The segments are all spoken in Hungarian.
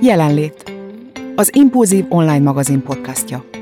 Jelenlét. Az Impulzív online magazin podcastja.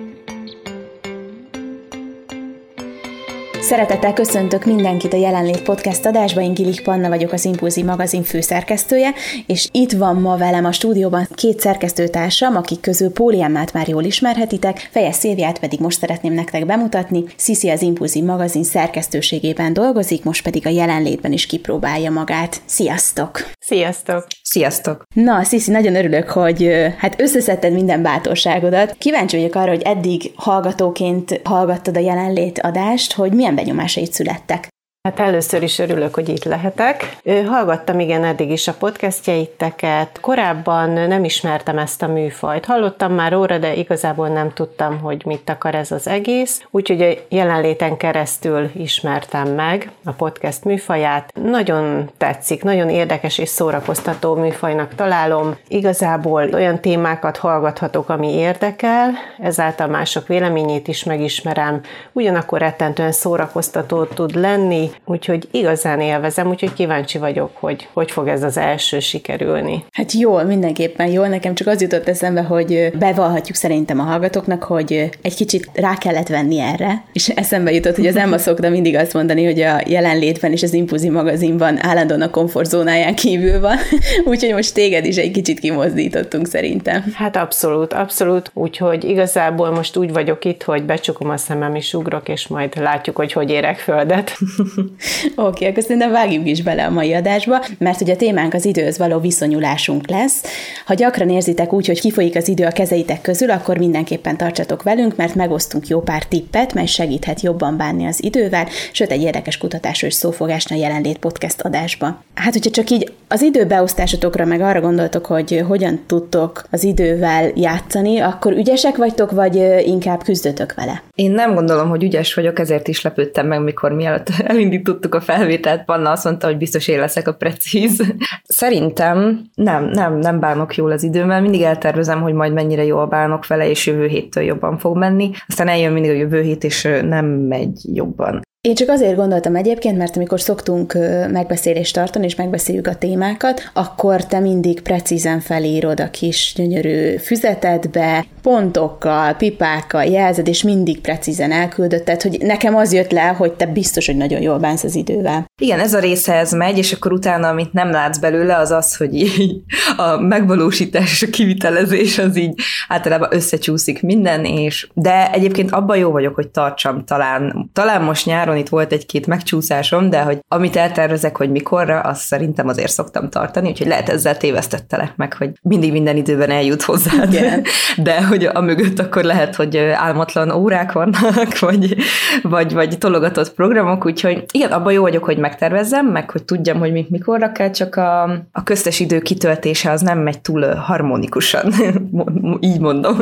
Szeretettel köszöntök mindenkit a Jelenlét Podcast adásba, én Gilik Panna vagyok az Impulzi magazin főszerkesztője, és itt van ma velem a stúdióban két szerkesztőtársam, akik közül Póliámát már jól ismerhetitek, Fejes Szilviát pedig most szeretném nektek bemutatni. Sziszi az Impulzi magazin szerkesztőségében dolgozik, most pedig a Jelenlétben is kipróbálja magát. Sziasztok! Sziasztok! Sziasztok! Na, Sziszi, nagyon örülök, hogy hát összeszedted minden bátorságodat. Kíváncsi vagyok arra, hogy eddig hallgatóként hallgattad a jelenlét adást, hogy milyen benyomásait születtek. Hát először is örülök, hogy itt lehetek. Hallgattam igen eddig is a podcastjeiteket. Korábban nem ismertem ezt a műfajt. Hallottam már óra, de igazából nem tudtam, hogy mit akar ez az egész. Úgyhogy a jelenléten keresztül ismertem meg a podcast műfaját. Nagyon tetszik, nagyon érdekes és szórakoztató műfajnak találom. Igazából olyan témákat hallgathatok, ami érdekel, ezáltal mások véleményét is megismerem. Ugyanakkor rettentően szórakoztató tud lenni, úgyhogy igazán élvezem, úgyhogy kíváncsi vagyok, hogy hogy fog ez az első sikerülni. Hát jól, mindenképpen jól. Nekem csak az jutott eszembe, hogy bevallhatjuk szerintem a hallgatóknak, hogy egy kicsit rá kellett venni erre, és eszembe jutott, hogy az Emma szokta mindig azt mondani, hogy a jelenlétben és az Impulzi magazinban állandóan a komfortzónáján kívül van, úgyhogy most téged is egy kicsit kimozdítottunk szerintem. Hát abszolút, abszolút, úgyhogy igazából most úgy vagyok itt, hogy becsukom a szemem és ugrok, és majd látjuk, hogy hogy érek földet. Oké, okay, akkor szerintem vágjuk is bele a mai adásba, mert ugye a témánk az időhöz való viszonyulásunk lesz. Ha gyakran érzitek úgy, hogy kifolyik az idő a kezeitek közül, akkor mindenképpen tartsatok velünk, mert megosztunk jó pár tippet, mely segíthet jobban bánni az idővel, sőt egy érdekes kutatásról is szó fog esni a jelenlét podcast adásba. Hát, hogyha csak így az időbeosztásotokra meg arra gondoltok, hogy hogyan tudtok az idővel játszani, akkor ügyesek vagytok, vagy inkább küzdötök vele? Én nem gondolom, hogy ügyes vagyok, ezért is lepődtem meg, mikor mielőtt elindítottuk a felvételt, Panna azt mondta, hogy biztos én leszek a precíz. Szerintem nem, nem, nem bánok jól az időmmel, mindig eltervezem, hogy majd mennyire jól bánok vele, és jövő héttől jobban fog menni. Aztán eljön mindig a jövő hét, és nem megy jobban. Én csak azért gondoltam egyébként, mert amikor szoktunk megbeszélést tartani, és megbeszéljük a témákat, akkor te mindig precízen felírod a kis gyönyörű füzetedbe, pontokkal, pipákkal jelzed, és mindig precízen elküldöd, tehát hogy nekem az jött le, hogy te biztos, hogy nagyon jól bánsz az idővel. Igen, ez a része ez megy, és akkor utána, amit nem látsz belőle, az az, hogy így a megvalósítás és a kivitelezés az így általában összecsúszik minden, és de egyébként abban jó vagyok, hogy tartsam talán, talán most nyáron nyáron itt volt egy-két megcsúszásom, de hogy amit eltervezek, hogy mikorra, azt szerintem azért szoktam tartani, úgyhogy lehet ezzel tévesztettelek meg, hogy mindig minden időben eljut hozzá. De, de hogy a mögött akkor lehet, hogy álmatlan órák vannak, vagy, vagy, vagy tologatott programok, úgyhogy igen, abban jó vagyok, hogy megtervezzem, meg hogy tudjam, hogy mit mikorra kell, csak a, a köztes idő kitöltése az nem megy túl harmonikusan, így mondom.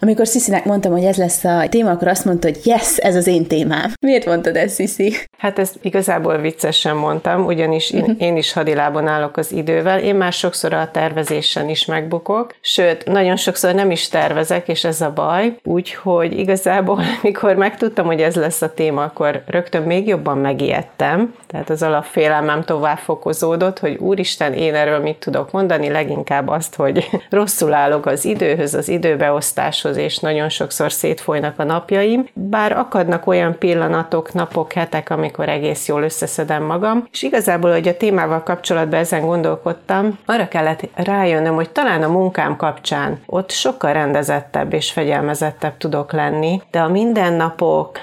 Amikor Sziszinek mondtam, hogy ez lesz a téma, akkor azt mondta, hogy yes, ez az én témám. Miért mondtad Sziszi? Hát ezt igazából viccesen mondtam, ugyanis én, mhm. én is hadilában állok az idővel. Én már sokszor a tervezésen is megbukok, sőt, nagyon sokszor nem is tervezek, és ez a baj. Úgyhogy igazából, mikor megtudtam, hogy ez lesz a téma, akkor rögtön még jobban megijedtem. Tehát az alapfélelmem tovább fokozódott, hogy úristen, én erről mit tudok mondani, leginkább azt, hogy rosszul állok az időhöz, az időbeosztáshoz, és nagyon sokszor szétfolynak a napjaim. Bár akadnak olyan pillanatok, napok, hetek, amikor egész jól összeszedem magam. És igazából, hogy a témával kapcsolatban ezen gondolkodtam, arra kellett rájönnöm, hogy talán a munkám kapcsán ott sokkal rendezettebb és fegyelmezettebb tudok lenni, de a mindennapok,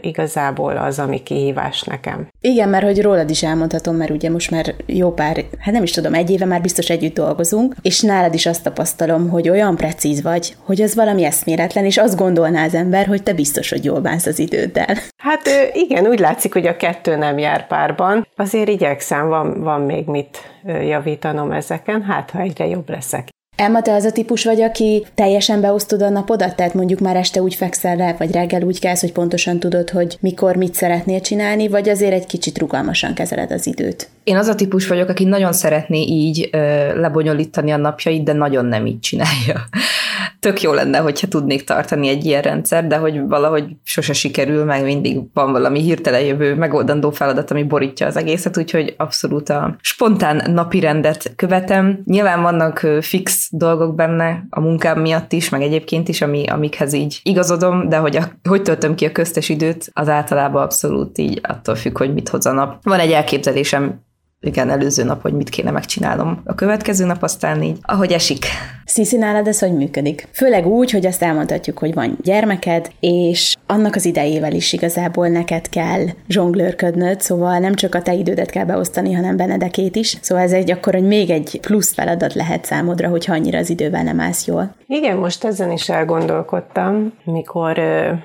igazából az, ami kihívás nekem. Igen, mert hogy rólad is elmondhatom, mert ugye most már jó pár, hát nem is tudom, egy éve már biztos együtt dolgozunk, és nálad is azt tapasztalom, hogy olyan precíz vagy, hogy az valami eszméletlen, és azt gondolná az ember, hogy te biztos, hogy jól bánsz az időddel. Hát igen, úgy látszik, hogy a kettő nem jár párban. Azért igyekszem, van, van még mit javítanom ezeken, hát ha egyre jobb leszek. Emma, te az a típus vagy, aki teljesen beosztod a napodat? Tehát mondjuk már este úgy fekszel le, vagy reggel úgy kelsz, hogy pontosan tudod, hogy mikor mit szeretnél csinálni, vagy azért egy kicsit rugalmasan kezeled az időt? Én az a típus vagyok, aki nagyon szeretné így ö, lebonyolítani a napjait, de nagyon nem így csinálja. tök jó lenne, hogyha tudnék tartani egy ilyen rendszer, de hogy valahogy sose sikerül, meg mindig van valami hirtelen jövő megoldandó feladat, ami borítja az egészet, úgyhogy abszolút a spontán napi rendet követem. Nyilván vannak fix dolgok benne a munkám miatt is, meg egyébként is, ami, amikhez így igazodom, de hogy a, hogy töltöm ki a köztes időt, az általában abszolút így attól függ, hogy mit hoz a nap. Van egy elképzelésem igen, előző nap, hogy mit kéne megcsinálnom. A következő nap aztán így, ahogy esik. Sziszi, nálad ez hogy működik? Főleg úgy, hogy azt elmondhatjuk, hogy van gyermeked, és annak az idejével is igazából neked kell zsonglőrködnöd, szóval nem csak a te idődet kell beosztani, hanem Benedekét is. Szóval ez egy akkor, hogy még egy plusz feladat lehet számodra, hogyha annyira az idővel nem állsz jól. Igen, most ezen is elgondolkodtam, mikor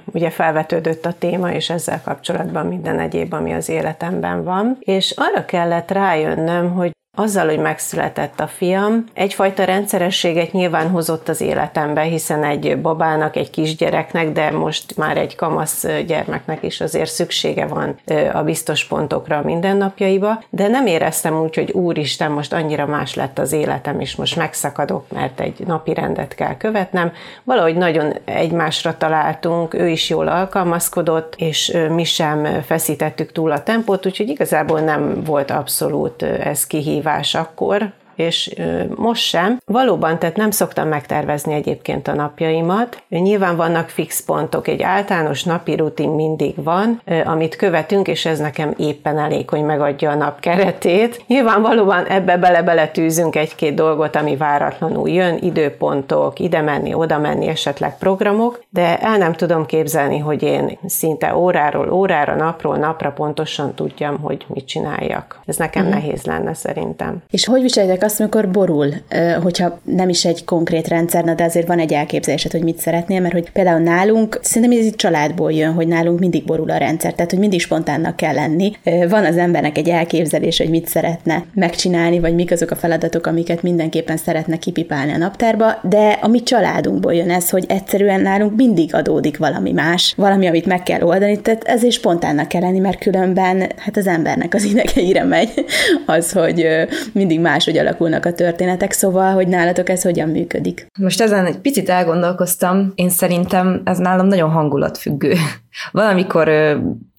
ugye felvetődött a téma, és ezzel kapcsolatban minden egyéb, ami az életemben van, és arra kellett rájönnöm, hogy azzal, hogy megszületett a fiam, egyfajta rendszerességet nyilván hozott az életembe, hiszen egy babának, egy kisgyereknek, de most már egy kamasz gyermeknek is azért szüksége van a biztos pontokra a mindennapjaiba, de nem éreztem úgy, hogy úristen, most annyira más lett az életem, és most megszakadok, mert egy napi rendet kell követnem. Valahogy nagyon egymásra találtunk, ő is jól alkalmazkodott, és mi sem feszítettük túl a tempót, úgyhogy igazából nem volt abszolút ez kihívás kihívás akkor, és most sem. Valóban, tehát nem szoktam megtervezni egyébként a napjaimat. Nyilván vannak fix pontok, egy általános napi rutin mindig van, amit követünk, és ez nekem éppen elég, hogy megadja a nap keretét. Nyilván valóban ebbe bele-bele tűzünk egy-két dolgot, ami váratlanul jön, időpontok, ide menni, oda menni, esetleg programok, de el nem tudom képzelni, hogy én szinte óráról órára, napról napra pontosan tudjam, hogy mit csináljak. Ez nekem mm. nehéz lenne szerintem. És hogy viseljetek azt, amikor borul, hogyha nem is egy konkrét rendszer, de azért van egy elképzelésed, hogy mit szeretnél, mert hogy például nálunk, szerintem ez itt családból jön, hogy nálunk mindig borul a rendszer, tehát hogy mindig spontánnak kell lenni. Van az embernek egy elképzelés, hogy mit szeretne megcsinálni, vagy mik azok a feladatok, amiket mindenképpen szeretne kipipálni a naptárba, de a mi családunkból jön ez, hogy egyszerűen nálunk mindig adódik valami más, valami, amit meg kell oldani, tehát ezért spontánnak kell lenni, mert különben hát az embernek az idegeire megy az, hogy mindig máshogy alakul alakulnak a történetek, szóval, hogy nálatok ez hogyan működik? Most ezen egy picit elgondolkoztam, én szerintem ez nálam nagyon hangulatfüggő. Valamikor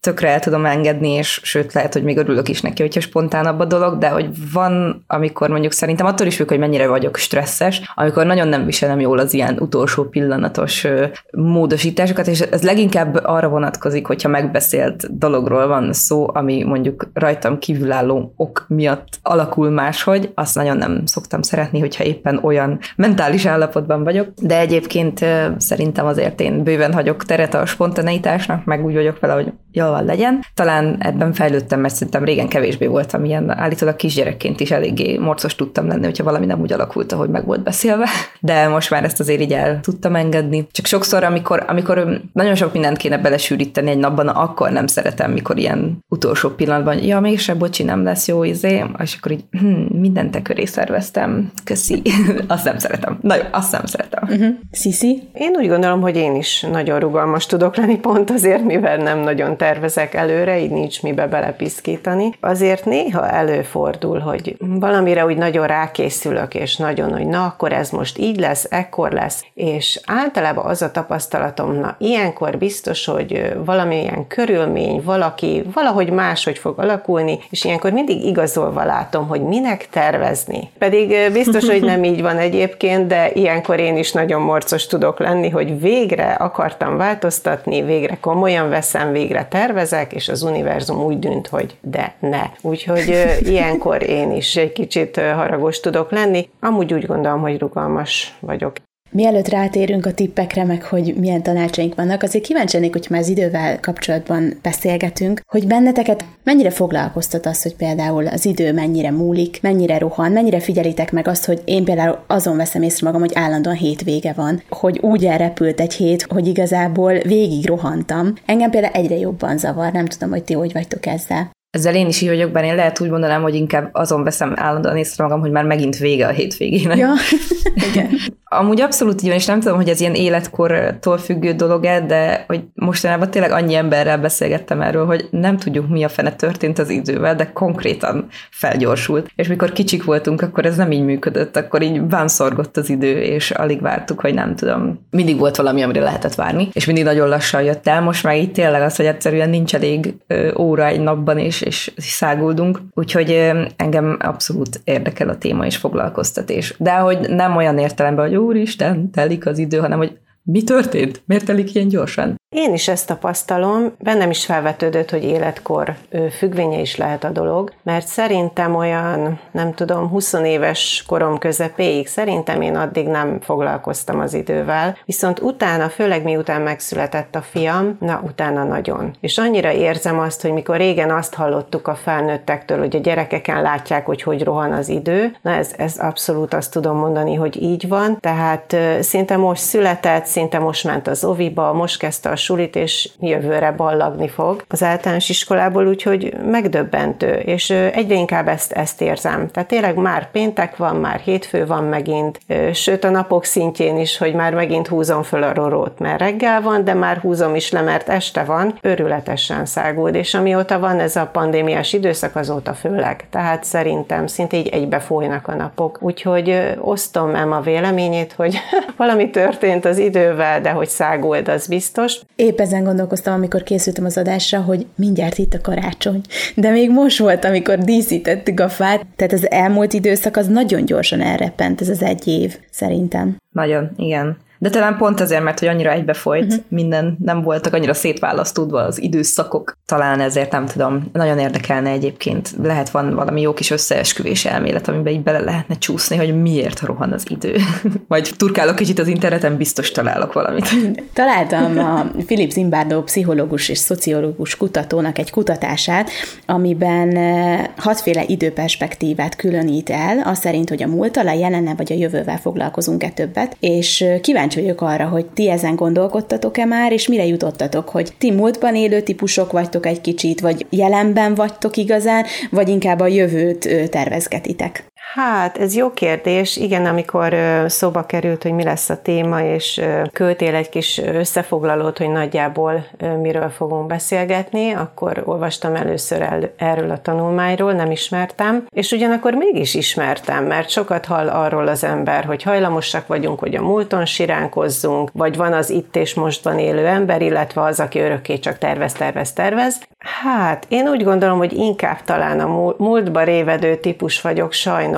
tökre el tudom engedni, és sőt, lehet, hogy még örülök is neki, hogyha spontánabb a dolog, de hogy van, amikor mondjuk szerintem attól is függ, hogy mennyire vagyok stresszes, amikor nagyon nem viselem jól az ilyen utolsó pillanatos módosításokat, és ez leginkább arra vonatkozik, hogyha megbeszélt dologról van szó, ami mondjuk rajtam kívülálló ok miatt alakul máshogy, azt nagyon nem szoktam szeretni, hogyha éppen olyan mentális állapotban vagyok, de egyébként szerintem azért én bőven hagyok teret a spontaneitásnak, meg úgy vagyok vele, hogy jól van legyen. Talán ebben fejlődtem, mert szerintem régen kevésbé voltam ilyen, állítólag kisgyerekként is eléggé morcos tudtam lenni, hogyha valami nem úgy alakult, ahogy meg volt beszélve. De most már ezt azért így el tudtam engedni. Csak sokszor, amikor, amikor nagyon sok mindent kéne belesűríteni egy napban, akkor nem szeretem, mikor ilyen utolsó pillanatban, ja, mégse, bocsi, nem lesz jó izé, és akkor így hm, mindent te köré szerveztem, köszi. azt nem szeretem. Na jó, azt nem szeretem. Uh-huh. Sisi? Én úgy gondolom, hogy én is nagyon rugalmas tudok lenni, pont azért, mivel nem nagyon tervezek előre, így nincs mibe belepiszkítani. Azért néha előfordul, hogy valamire úgy nagyon rákészülök, és nagyon, hogy na, akkor ez most így lesz, ekkor lesz, és általában az a tapasztalatom, na, ilyenkor biztos, hogy valamilyen körülmény, valaki valahogy máshogy fog alakulni, és ilyenkor mindig igazolva látom, hogy minek tervezni. Pedig biztos, hogy nem így van egyébként, de ilyenkor én is nagyon morcos tudok lenni, hogy végre akartam változtatni, végre komolyan veszem, végre tervezek, és az univerzum úgy dűnt, hogy de ne. Úgyhogy ilyenkor én is egy kicsit haragos tudok lenni. Amúgy úgy gondolom, hogy rugalmas vagyok. Mielőtt rátérünk a tippekre, meg hogy milyen tanácsaink vannak, azért kíváncsi lennék, hogy már az idővel kapcsolatban beszélgetünk, hogy benneteket mennyire foglalkoztat az, hogy például az idő mennyire múlik, mennyire rohan, mennyire figyelitek meg azt, hogy én például azon veszem észre magam, hogy állandóan hétvége van, hogy úgy elrepült egy hét, hogy igazából végig rohantam. Engem például egyre jobban zavar, nem tudom, hogy ti hogy vagytok ezzel. Ezzel én is így vagyok, bár én lehet úgy mondanám, hogy inkább azon veszem állandóan észre magam, hogy már megint vége a hétvégének. Ja, igen. Amúgy abszolút így van, és nem tudom, hogy ez ilyen életkortól függő dolog-e, de hogy mostanában tényleg annyi emberrel beszélgettem erről, hogy nem tudjuk, mi a fene történt az idővel, de konkrétan felgyorsult. És mikor kicsik voltunk, akkor ez nem így működött, akkor így bánszorgott az idő, és alig vártuk, hogy nem tudom. Mindig volt valami, amire lehetett várni, és mindig nagyon lassan jött el. Most már itt tényleg az, hogy egyszerűen nincs elég óra egy napban, és, és száguldunk. Úgyhogy engem abszolút érdekel a téma és foglalkoztatés. De hogy nem olyan értelemben, hogy úristen, telik az idő, hanem hogy mi történt? Miért telik ilyen gyorsan? Én is ezt tapasztalom, bennem is felvetődött, hogy életkor függvénye is lehet a dolog, mert szerintem olyan, nem tudom, 20 éves korom közepéig szerintem én addig nem foglalkoztam az idővel, viszont utána, főleg miután megszületett a fiam, na utána nagyon. És annyira érzem azt, hogy mikor régen azt hallottuk a felnőttektől, hogy a gyerekeken látják, hogy hogy rohan az idő, na ez, ez abszolút azt tudom mondani, hogy így van, tehát szinte most született, szinte most ment az oviba, most kezdte a sulit, és jövőre ballagni fog az általános iskolából, úgyhogy megdöbbentő, és egyre inkább ezt, ezt érzem. Tehát tényleg már péntek van, már hétfő van megint, sőt a napok szintjén is, hogy már megint húzom föl a rorót, mert reggel van, de már húzom is le, mert este van, örületesen száguld, és amióta van ez a pandémiás időszak, azóta főleg. Tehát szerintem szinte így egybe folynak a napok. Úgyhogy osztom a véleményét, hogy valami történt az idővel, de hogy száguld, az biztos. Épp ezen gondolkoztam, amikor készültem az adásra, hogy mindjárt itt a karácsony. De még most volt, amikor díszítettük a fát, tehát az elmúlt időszak az nagyon gyorsan elrepent, ez az egy év, szerintem. Nagyon, igen. De talán pont azért, mert hogy annyira egybefolyt uh-huh. minden, nem voltak annyira szétválasztódva az időszakok. Talán ezért nem tudom, nagyon érdekelne egyébként. Lehet van valami jó kis összeesküvés elmélet, amiben így bele lehetne csúszni, hogy miért rohan az idő. Vagy turkálok kicsit az interneten, biztos találok valamit. Találtam a Philip Zimbardo pszichológus és szociológus kutatónak egy kutatását, amiben eh, hatféle időperspektívát különít el, az szerint, hogy a múlttal, a jelenne vagy a jövővel foglalkozunk-e többet, és eh, kíváncsi kíváncsi vagyok arra, hogy ti ezen gondolkodtatok-e már, és mire jutottatok, hogy ti múltban élő típusok vagytok egy kicsit, vagy jelenben vagytok igazán, vagy inkább a jövőt tervezgetitek? Hát, ez jó kérdés. Igen, amikor szóba került, hogy mi lesz a téma, és költél egy kis összefoglalót, hogy nagyjából miről fogunk beszélgetni, akkor olvastam először el, erről a tanulmányról, nem ismertem, és ugyanakkor mégis ismertem, mert sokat hall arról az ember, hogy hajlamosak vagyunk, hogy a múlton siránkozzunk, vagy van az itt és mostban élő ember, illetve az, aki örökké csak tervez, tervez, tervez. Hát, én úgy gondolom, hogy inkább talán a múltba révedő típus vagyok sajnos,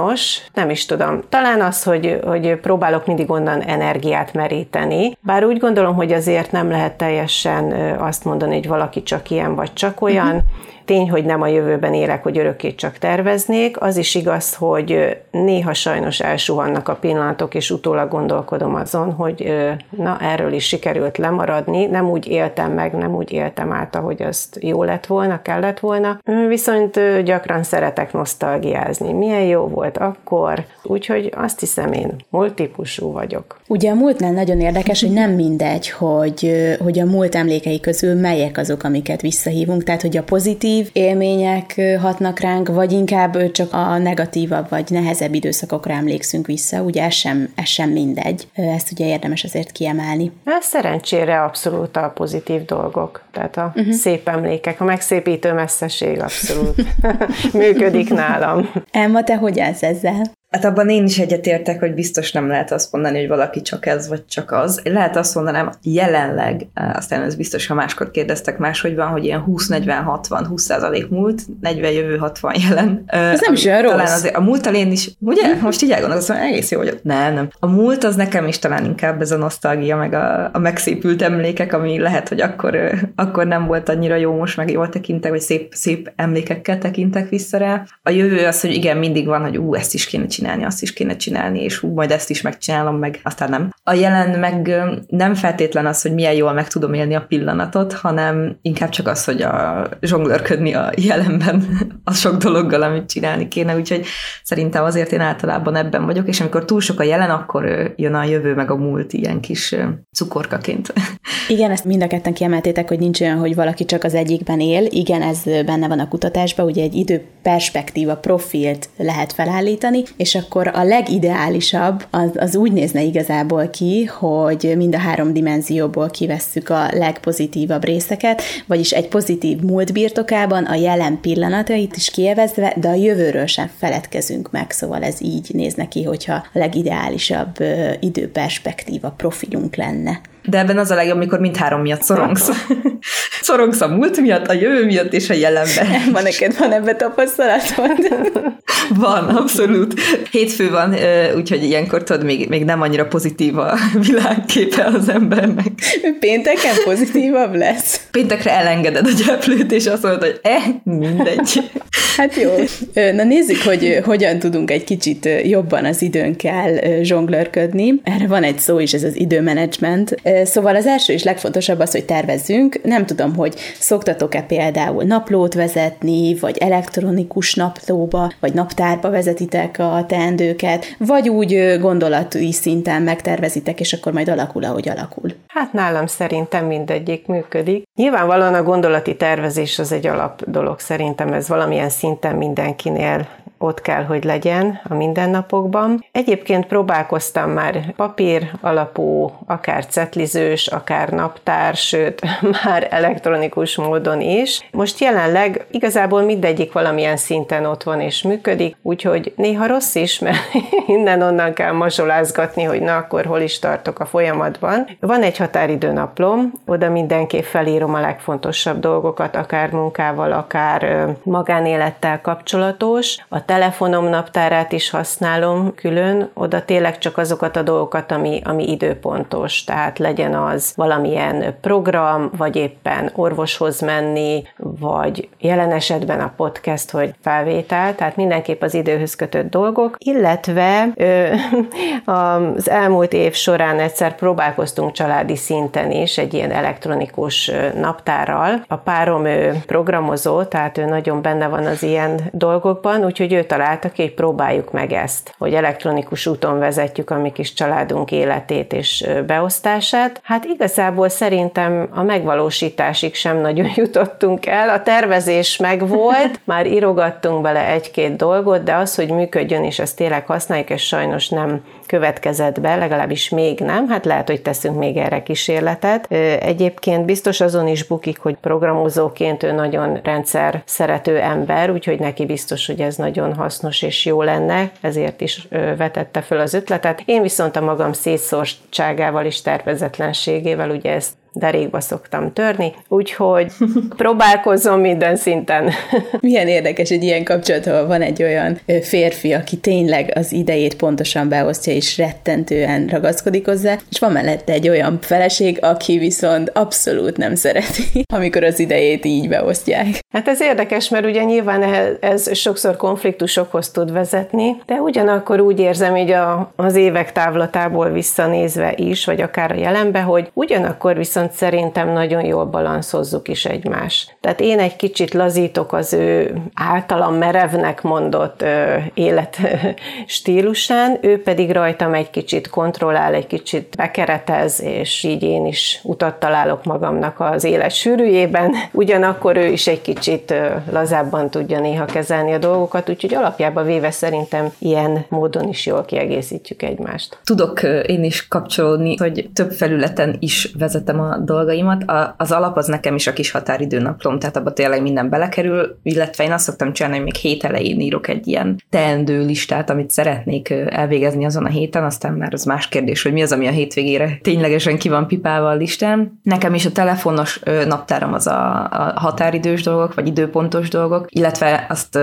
nem is tudom. Talán az, hogy, hogy próbálok mindig onnan energiát meríteni, bár úgy gondolom, hogy azért nem lehet teljesen azt mondani, hogy valaki csak ilyen vagy csak olyan, uh-huh tény, hogy nem a jövőben élek, hogy örökké csak terveznék, az is igaz, hogy néha sajnos elsuhannak a pillanatok, és utólag gondolkodom azon, hogy na, erről is sikerült lemaradni, nem úgy éltem meg, nem úgy éltem át, ahogy azt jó lett volna, kellett volna. Viszont gyakran szeretek nosztalgiázni. Milyen jó volt akkor, úgyhogy azt hiszem én multitípusú vagyok. Ugye a múltnál nagyon érdekes, hogy nem mindegy, hogy, hogy a múlt emlékei közül melyek azok, amiket visszahívunk, tehát hogy a pozitív pozitív élmények hatnak ránk, vagy inkább csak a negatívabb vagy nehezebb időszakokra emlékszünk vissza, ugye ez sem, ez sem mindegy. Ezt ugye érdemes azért kiemelni. Ez szerencsére abszolút a pozitív dolgok, tehát a uh-huh. szép emlékek, a megszépítő messzeség abszolút működik nálam. Emma, te hogy állsz ezzel? Hát abban én is egyetértek, hogy biztos nem lehet azt mondani, hogy valaki csak ez, vagy csak az. Lehet azt mondanám, jelenleg, aztán ez biztos, ha máskor kérdeztek máshogy van, hogy ilyen 20-40-60, 20 százalék múlt, 40 jövő 60 jelen. Ez nem is olyan rossz. Talán azért, a múltal én is, ugye? Most így elgondolkozom, egész jó vagyok. Nem, nem. A múlt az nekem is talán inkább ez a nosztalgia, meg a, a megszépült emlékek, ami lehet, hogy akkor, akkor nem volt annyira jó, most meg jól tekintek, vagy szép, szép emlékekkel tekintek vissza rá. A jövő az, hogy igen, mindig van, hogy ú, ezt is kéne csinálni, azt is kéne csinálni, és hú, majd ezt is megcsinálom, meg aztán nem. A jelen meg nem feltétlen az, hogy milyen jól meg tudom élni a pillanatot, hanem inkább csak az, hogy a zsonglőrködni a jelenben a sok dologgal, amit csinálni kéne, úgyhogy szerintem azért én általában ebben vagyok, és amikor túl sok a jelen, akkor jön a jövő meg a múlt ilyen kis cukorkaként. Igen, ezt mind a ketten kiemeltétek, hogy nincs olyan, hogy valaki csak az egyikben él. Igen, ez benne van a kutatásban, ugye egy idő perspektíva profilt lehet felállítani, és akkor a legideálisabb az, az úgy nézne igazából ki, hogy mind a három dimenzióból kivesszük a legpozitívabb részeket, vagyis egy pozitív múlt birtokában a jelen pillanatait is kievezve, de a jövőről sem feledkezünk meg, szóval ez így néz neki, hogyha a legideálisabb időperspektíva profilunk lenne. De ebben az a legjobb, amikor mindhárom miatt szorongsz. szorongsz a múlt miatt, a jövő miatt és a jelenben. Van neked, van ebbe tapasztalatod? van, abszolút. Hétfő van, úgyhogy ilyenkor tudod, még, még nem annyira pozitív a világképe az embernek. Pénteken pozitívabb lesz? Péntekre elengeded a gyeplőt, és azt mondod, hogy eh, mindegy. Hát jó. Na nézzük, hogy hogyan tudunk egy kicsit jobban az időnkkel zsonglőrködni. Erre van egy szó is, ez az időmenedzsment. Szóval az első és legfontosabb az, hogy tervezzünk. Nem tudom, hogy szoktatok-e például naplót vezetni, vagy elektronikus naplóba, vagy naptárba vezetitek a teendőket, vagy úgy gondolati szinten megtervezitek, és akkor majd alakul, ahogy alakul. Hát nálam szerintem mindegyik működik. Nyilvánvalóan a gondolati tervezés az egy alap dolog, szerintem ez valamilyen szinten mindenkinél ott kell, hogy legyen a mindennapokban. Egyébként próbálkoztam már papír alapú, akár cetlizős, akár naptár, sőt, már elektronikus módon is. Most jelenleg igazából mindegyik valamilyen szinten ott van és működik, úgyhogy néha rossz is, mert innen-onnan kell mazsolázgatni, hogy na akkor hol is tartok a folyamatban. Van egy határidőnaplom, oda mindenképp felírom a legfontosabb dolgokat, akár munkával, akár magánélettel kapcsolatos. A telefonom naptárát is használom külön, oda tényleg csak azokat a dolgokat, ami, ami időpontos, tehát legyen az valamilyen program, vagy éppen orvoshoz menni, vagy jelen esetben a podcast, hogy felvétel, tehát mindenképp az időhöz kötött dolgok, illetve ö, az elmúlt év során egyszer próbálkoztunk családi szinten is egy ilyen elektronikus naptárral. A párom ő programozó, tehát ő nagyon benne van az ilyen dolgokban, úgyhogy ő találta ki, hogy próbáljuk meg ezt, hogy elektronikus úton vezetjük a mi kis családunk életét és beosztását. Hát igazából szerintem a megvalósításig sem nagyon jutottunk el. A tervezés meg volt, már írogattunk bele egy-két dolgot, de az, hogy működjön és ezt tényleg használjuk, és sajnos nem következett be, legalábbis még nem, hát lehet, hogy teszünk még erre kísérletet. Egyébként biztos azon is bukik, hogy programozóként ő nagyon rendszer szerető ember, úgyhogy neki biztos, hogy ez nagyon hasznos és jó lenne, ezért is vetette föl az ötletet. Én viszont a magam szétszórtságával és tervezetlenségével ugye ezt derékba szoktam törni, úgyhogy próbálkozom minden szinten. Milyen érdekes egy ilyen kapcsolat, ahol van egy olyan férfi, aki tényleg az idejét pontosan beosztja, és rettentően ragaszkodik hozzá, és van mellette egy olyan feleség, aki viszont abszolút nem szereti, amikor az idejét így beosztják. Hát ez érdekes, mert ugye nyilván ez sokszor konfliktusokhoz tud vezetni, de ugyanakkor úgy érzem így a, az évek távlatából visszanézve is, vagy akár a jelenbe, hogy ugyanakkor viszont viszont szerintem nagyon jól balanszozzuk is egymást. Tehát én egy kicsit lazítok az ő általam merevnek mondott ö, élet stílusán, ő pedig rajtam egy kicsit kontrollál, egy kicsit bekeretez, és így én is utat találok magamnak az élet sűrűjében. Ugyanakkor ő is egy kicsit ö, lazábban tudja néha kezelni a dolgokat, úgyhogy alapjában véve szerintem ilyen módon is jól kiegészítjük egymást. Tudok én is kapcsolódni, hogy több felületen is vezetem a dolgaimat. A, az alap az nekem is a kis határidőnaplom, tehát abban tényleg minden belekerül, illetve én azt szoktam csinálni, hogy még hét elején írok egy ilyen teendő listát, amit szeretnék elvégezni azon a héten, aztán már az más kérdés, hogy mi az, ami a hétvégére ténylegesen ki van pipálva a listán. Nekem is a telefonos naptáram az a, a határidős dolgok, vagy időpontos dolgok, illetve azt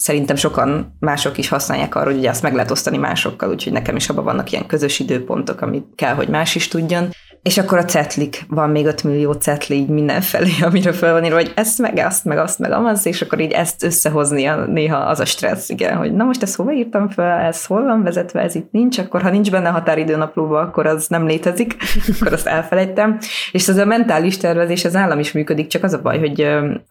szerintem sokan mások is használják arra, hogy ugye azt meg lehet osztani másokkal, úgyhogy nekem is abban vannak ilyen közös időpontok, amit kell, hogy más is tudjon. És akkor a cetlik, van még 5 millió cetli így mindenfelé, amire fel van írva, hogy ezt meg azt, meg azt, meg amaz, és akkor így ezt összehozni a, néha az a stressz, igen, hogy na most ezt hova írtam fel, ez hol van vezetve, ez itt nincs, akkor ha nincs benne határidőnaplóba, akkor az nem létezik, akkor azt elfelejtem. És ez a mentális tervezés, az állam is működik, csak az a baj, hogy,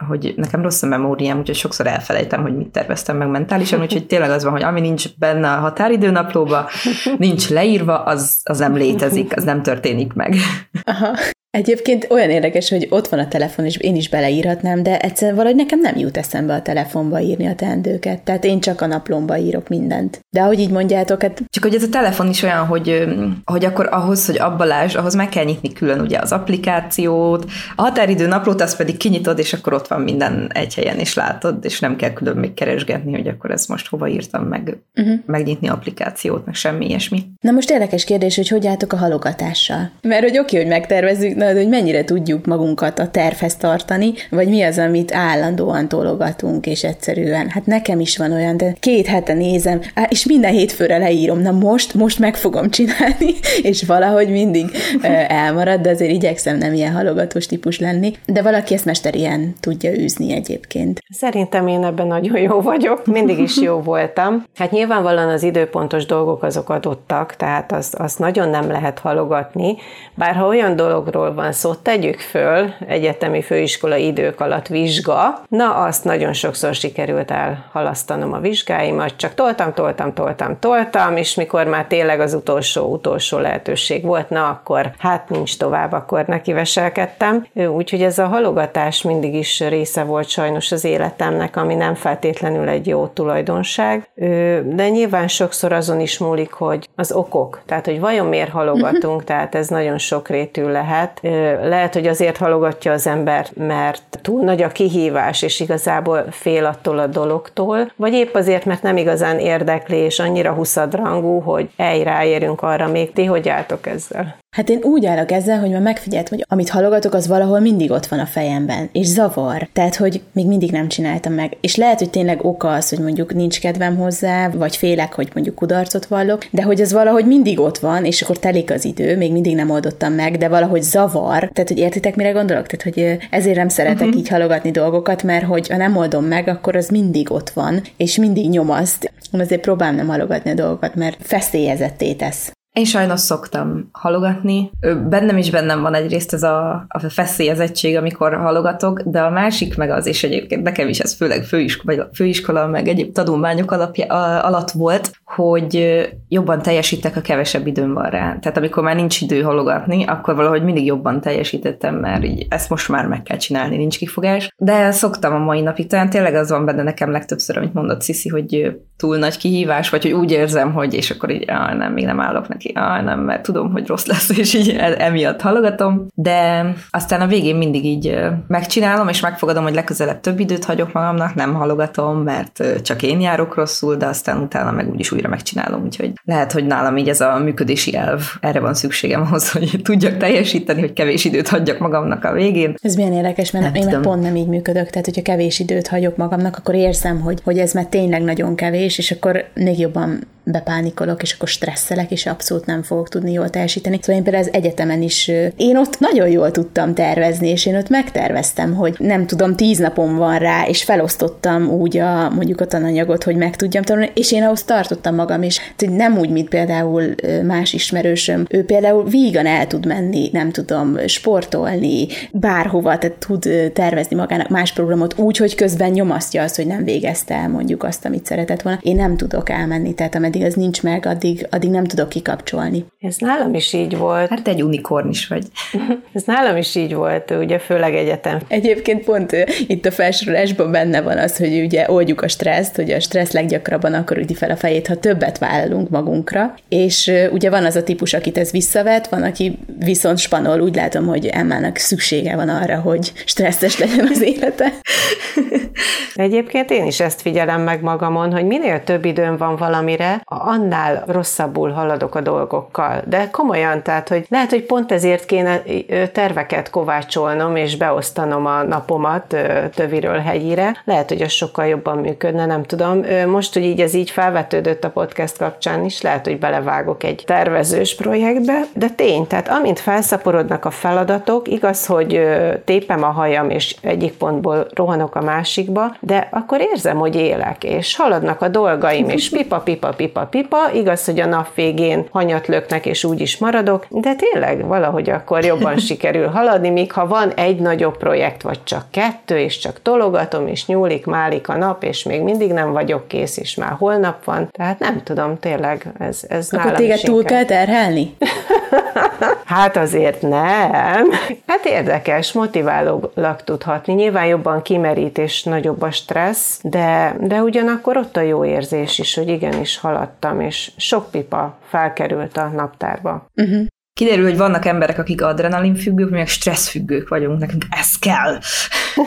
hogy nekem rossz a memóriám, úgyhogy sokszor elfelejtem, hogy mit terveztem meg mentálisan, úgyhogy tényleg az van, hogy ami nincs benne a határidőnaplóba, nincs leírva, az, az nem létezik, az nem történik meg. Aha. Egyébként olyan érdekes, hogy ott van a telefon, és én is beleírhatnám, de egyszerűen valahogy nekem nem jut eszembe a telefonba írni a teendőket. Tehát én csak a naplomba írok mindent. De ahogy így mondjátok, hát... Csak hogy ez a telefon is olyan, hogy, hogy akkor ahhoz, hogy abba láss, ahhoz meg kell nyitni külön ugye az applikációt, a határidő naplót, azt pedig kinyitod, és akkor ott van minden egy helyen, és látod, és nem kell külön még keresgetni, hogy akkor ezt most hova írtam meg, uh-huh. megnyitni applikációt, meg semmi ilyesmi. Na most érdekes kérdés, hogy hogy álltok a halogatással? Mert hogy oké, hogy megtervezzük, de hogy mennyire tudjuk magunkat a tervhez tartani, vagy mi az, amit állandóan tologatunk, és egyszerűen, hát nekem is van olyan, de két hete nézem, és minden hétfőre leírom, na most, most meg fogom csinálni, és valahogy mindig elmarad, de azért igyekszem nem ilyen halogatós típus lenni, de valaki ezt mesterien tudja űzni egyébként. Szerintem én ebben nagyon jó vagyok, mindig is jó voltam. Hát nyilvánvalóan az időpontos dolgok azok adottak, tehát azt, azt nagyon nem lehet halogatni, bár ha olyan dologról van szó, tegyük föl, egyetemi főiskola idők alatt vizsga, na azt nagyon sokszor sikerült elhalasztanom a vizsgáimat, csak toltam, toltam, toltam, toltam, és mikor már tényleg az utolsó, utolsó lehetőség volt, na akkor hát nincs tovább, akkor nekiveselkedtem. Úgyhogy ez a halogatás mindig is része volt sajnos az életemnek, ami nem feltétlenül egy jó tulajdonság, de nyilván sokszor azon is múlik, hogy az okok, tehát hogy vajon miért halogatunk, tehát ez nagyon sokrétű lehet. Lehet, hogy azért halogatja az ember, mert túl nagy a kihívás, és igazából fél attól a dologtól, vagy épp azért, mert nem igazán érdekli, és annyira huszadrangú, hogy elráérünk arra még. Ti hogy álltok ezzel? Hát én úgy állok ezzel, hogy már megfigyeltem, hogy amit halogatok, az valahol mindig ott van a fejemben, és zavar. Tehát, hogy még mindig nem csináltam meg. És lehet, hogy tényleg oka az, hogy mondjuk nincs kedvem hozzá, vagy félek, hogy mondjuk kudarcot vallok, de hogy az valahogy mindig ott van, és akkor telik az idő, még mindig nem oldottam meg, de valahogy zavar. Tehát, hogy értitek, mire gondolok? Tehát, hogy ezért nem szeretek uh-huh. így halogatni dolgokat, mert hogy ha nem oldom meg, akkor az mindig ott van, és mindig nyomaszt. Azért próbálom nem halogatni a dolgokat, mert feszélyezetté tesz. Én sajnos szoktam halogatni. Bennem is bennem van egyrészt ez a, a feszélyezettség, amikor halogatok, de a másik meg az, és egyébként nekem is ez főleg főiskola, főiskola meg egyéb tanulmányok alapja, alatt volt, hogy jobban teljesítek, a kevesebb időm van rá. Tehát amikor már nincs idő halogatni, akkor valahogy mindig jobban teljesítettem, mert így ezt most már meg kell csinálni, nincs kifogás. De szoktam a mai napig, talán tényleg az van benne nekem legtöbbször, amit mondott Sziszi, hogy túl nagy kihívás, vagy hogy úgy érzem, hogy és akkor így, ah, nem, még nem állok neki, ah, nem, mert tudom, hogy rossz lesz, és így emiatt halogatom. De aztán a végén mindig így megcsinálom, és megfogadom, hogy legközelebb több időt hagyok magamnak, nem halogatom, mert csak én járok rosszul, de aztán utána meg úgyis újra megcsinálom, úgyhogy lehet, hogy nálam így ez a működési elv, erre van szükségem ahhoz, hogy tudjak teljesíteni, hogy kevés időt hagyjak magamnak a végén. Ez milyen érdekes, mert nem én tudom. meg pont nem így működök, tehát hogyha kevés időt hagyok magamnak, akkor érzem, hogy, hogy ez már tényleg nagyon kevés, és akkor még jobban bepánikolok, és akkor stresszelek, és abszolút nem fogok tudni jól teljesíteni. Szóval én például az egyetemen is, én ott nagyon jól tudtam tervezni, és én ott megterveztem, hogy nem tudom, tíz napom van rá, és felosztottam úgy a, mondjuk a tananyagot, hogy meg tudjam tanulni, és én ahhoz tartottam magam, és nem úgy, mint például más ismerősöm. Ő például vígan el tud menni, nem tudom, sportolni, bárhova, tehát tud tervezni magának más programot úgy, hogy közben nyomasztja azt, hogy nem végezte el mondjuk azt, amit szeretett volna. Én nem tudok elmenni, tehát ameddig ameddig az nincs meg, addig, addig nem tudok kikapcsolni. Ez nálam is így volt. Hát egy unikorn is vagy. Ez nálam is így volt, ugye főleg egyetem. Egyébként pont itt a felsorolásban benne van az, hogy ugye oldjuk a stresszt, hogy a stressz leggyakrabban akkor üti fel a fejét, ha többet vállalunk magunkra, és ugye van az a típus, akit ez visszavet, van, aki viszont spanol, úgy látom, hogy Emmának szüksége van arra, hogy stresszes legyen az élete. Egyébként én is ezt figyelem meg magamon, hogy minél több időm van valamire, annál rosszabbul haladok a dolgokkal. De komolyan, tehát, hogy lehet, hogy pont ezért kéne terveket kovácsolnom és beosztanom a napomat töviről hegyire. Lehet, hogy az sokkal jobban működne, nem tudom. Most, hogy így ez így felvetődött a podcast kapcsán is, lehet, hogy belevágok egy tervezős projektbe, de tény, tehát amint felszaporodnak a feladatok, igaz, hogy tépem a hajam, és egyik pontból rohanok a másikba, de akkor érzem, hogy élek, és haladnak a dolgaim, és pipa, pipa, pipa, pipa, pipa, igaz, hogy a nap végén hanyat löknek, és úgy is maradok, de tényleg valahogy akkor jobban sikerül haladni, míg ha van egy nagyobb projekt, vagy csak kettő, és csak tologatom, és nyúlik, málik a nap, és még mindig nem vagyok kész, és már holnap van, tehát nem tudom, tényleg ez, ez Akkor téged túl kell terhelni? hát azért nem. Hát érdekes, motiválólag tudhatni. Nyilván jobban kimerít és nagyobb a stressz, de, de ugyanakkor ott a jó érzés is, hogy igenis haladtam, és sok pipa felkerült a naptárba. Uh-huh kiderül, hogy vannak emberek, akik adrenalin függők, mi meg stressz függők vagyunk, nekünk ez kell.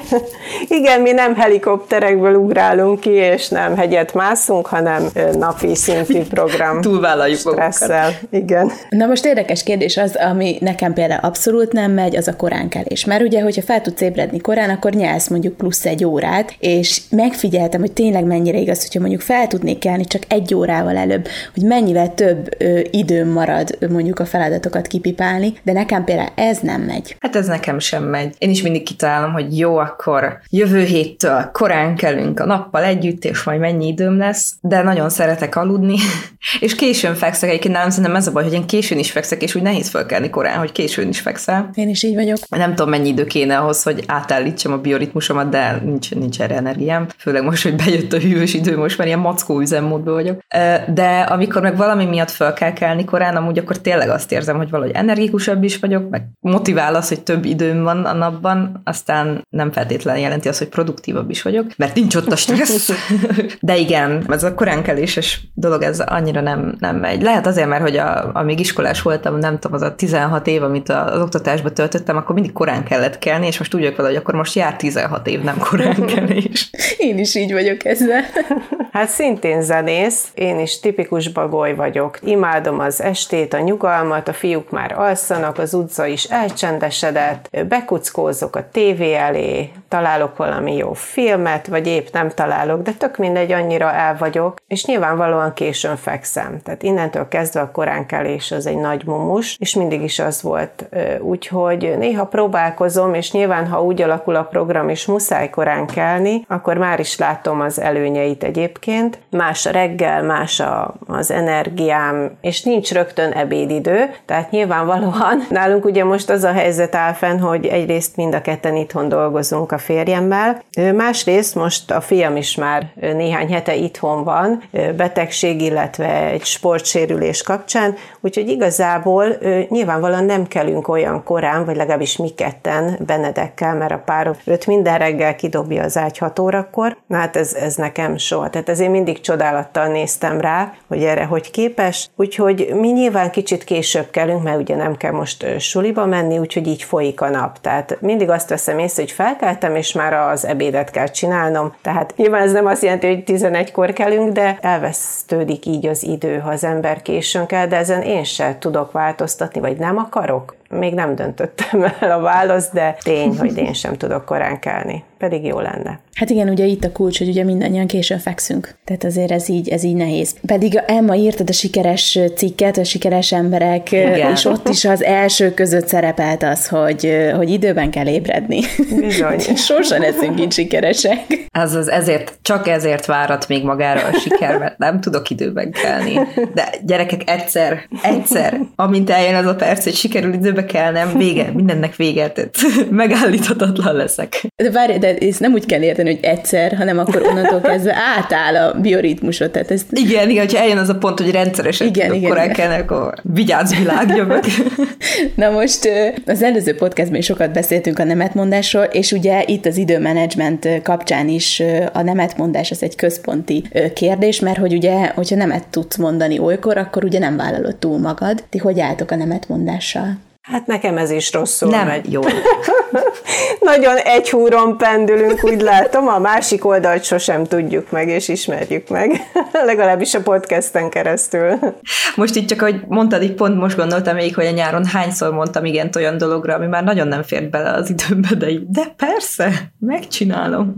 Igen, mi nem helikopterekből ugrálunk ki, és nem hegyet mászunk, hanem napi szintű program. Túlvállaljuk stresszel. Magunkat. Igen. Na most érdekes kérdés az, ami nekem például abszolút nem megy, az a koránkelés. Mert ugye, hogyha fel tudsz ébredni korán, akkor nyelsz mondjuk plusz egy órát, és megfigyeltem, hogy tényleg mennyire igaz, hogyha mondjuk fel tudnék kelni csak egy órával előbb, hogy mennyivel több ö, időm marad mondjuk a feladatokat kipipálni, de nekem például ez nem megy. Hát ez nekem sem megy. Én is mindig kitalálom, hogy jó, akkor jövő héttől korán kelünk a nappal együtt, és majd mennyi időm lesz, de nagyon szeretek aludni, és későn fekszek. Egyébként nálam szerintem ez a baj, hogy én későn is fekszek, és úgy nehéz felkelni korán, hogy későn is fekszel. Én is így vagyok. Nem tudom, mennyi idő kéne ahhoz, hogy átállítsam a bioritmusomat, de nincs, nincs erre energiám. Főleg most, hogy bejött a hűvös idő, most már ilyen mackó üzemmódban vagyok. De amikor meg valami miatt fel kell kelni korán, amúgy akkor tényleg azt érzem, hogy valahogy energikusabb is vagyok, meg motivál az, hogy több időm van a napban, aztán nem feltétlenül jelenti azt, hogy produktívabb is vagyok, mert nincs ott a stressz. De igen, ez a koránkeléses dolog, ez annyira nem, nem megy. Lehet azért, mert hogy a, amíg iskolás voltam, nem tudom, az a 16 év, amit az oktatásba töltöttem, akkor mindig korán kellett kelni, és most úgy vagyok vele, hogy akkor most jár 16 év, nem korán kelés. Én is így vagyok ezzel. Hát szintén zenész, én is tipikus bagoly vagyok. Imádom az estét, a nyugalmat, a fiúk már alszanak, az utca is elcsendesedett, bekuckózok a tévé elé, találok valami jó filmet, vagy épp nem találok, de tök mindegy, annyira el vagyok, és nyilvánvalóan későn fekszem. Tehát innentől kezdve a koránkelés az egy nagy mumus, és mindig is az volt. Úgyhogy néha próbálkozom, és nyilván, ha úgy alakul a program, és muszáj korán kelni, akkor már is látom az előnyeit egyébként. Más a reggel, más a, az energiám, és nincs rögtön ebédidő, tehát nyilvánvalóan nálunk ugye most az a helyzet áll fenn, hogy egyrészt mind a ketten itthon dolgozunk a férjemmel, másrészt most a fiam is már néhány hete itthon van, betegség, illetve egy sportsérülés kapcsán, úgyhogy igazából nyilvánvalóan nem kelünk olyan korán, vagy legalábbis mi ketten Benedekkel, mert a párom őt minden reggel kidobja az ágy 6 órakor, na hát ez, ez nekem soha. Tehát ezért mindig csodálattal néztem rá, hogy erre hogy képes, úgyhogy mi nyilván kicsit később kelünk, mert ugye nem kell most suliba menni, úgyhogy így folyik a nap. Tehát mindig azt veszem észre, hogy felkeltem, és már az ebédet kell csinálnom. Tehát nyilván ez nem azt jelenti, hogy 11-kor kelünk, de elvesztődik így az idő, ha az ember későn kell, de ezen én sem tudok változtatni, vagy nem akarok. Még nem döntöttem el a választ, de tény, hogy én sem tudok korán kelni pedig jó lenne. Hát igen, ugye itt a kulcs, hogy ugye mindannyian későn fekszünk. Tehát azért ez így, ez így nehéz. Pedig Emma írtad a sikeres cikket, a sikeres emberek, igen. és ott is az első között szerepelt az, hogy, hogy időben kell ébredni. Bizony. Sosem leszünk így sikeresek. Az az ezért, csak ezért várat még magára a siker, mert nem tudok időben kelni. De gyerekek, egyszer, egyszer, amint eljön az a perc, hogy sikerül időbe kelnem, vége, mindennek vége, tehát megállíthatatlan leszek. De várj, de ezt nem úgy kell érteni, hogy egyszer, hanem akkor onnantól kezdve átáll a bioritmusot. Tehát ezt... Igen, igen, hogyha eljön az a pont, hogy rendszeresen igen, igen, korán kell, akkor vigyázz világja meg. Na most az előző podcastban is sokat beszéltünk a nemetmondásról, és ugye itt az időmenedzsment kapcsán is a nemetmondás az egy központi kérdés, mert hogy ugye, hogyha nemet tudsz mondani olykor, akkor ugye nem vállalod túl magad. Ti hogy álltok a nemetmondással? Hát nekem ez is rosszul Nem megy. jó. Nagyon egy húron pendülünk, úgy látom, a másik oldalt sosem tudjuk meg, és ismerjük meg. Legalábbis a podcasten keresztül. Most itt csak, hogy mondtad, így pont most gondoltam még, hogy a nyáron hányszor mondtam igen olyan dologra, ami már nagyon nem fért bele az időmbe, de így, de persze, megcsinálom.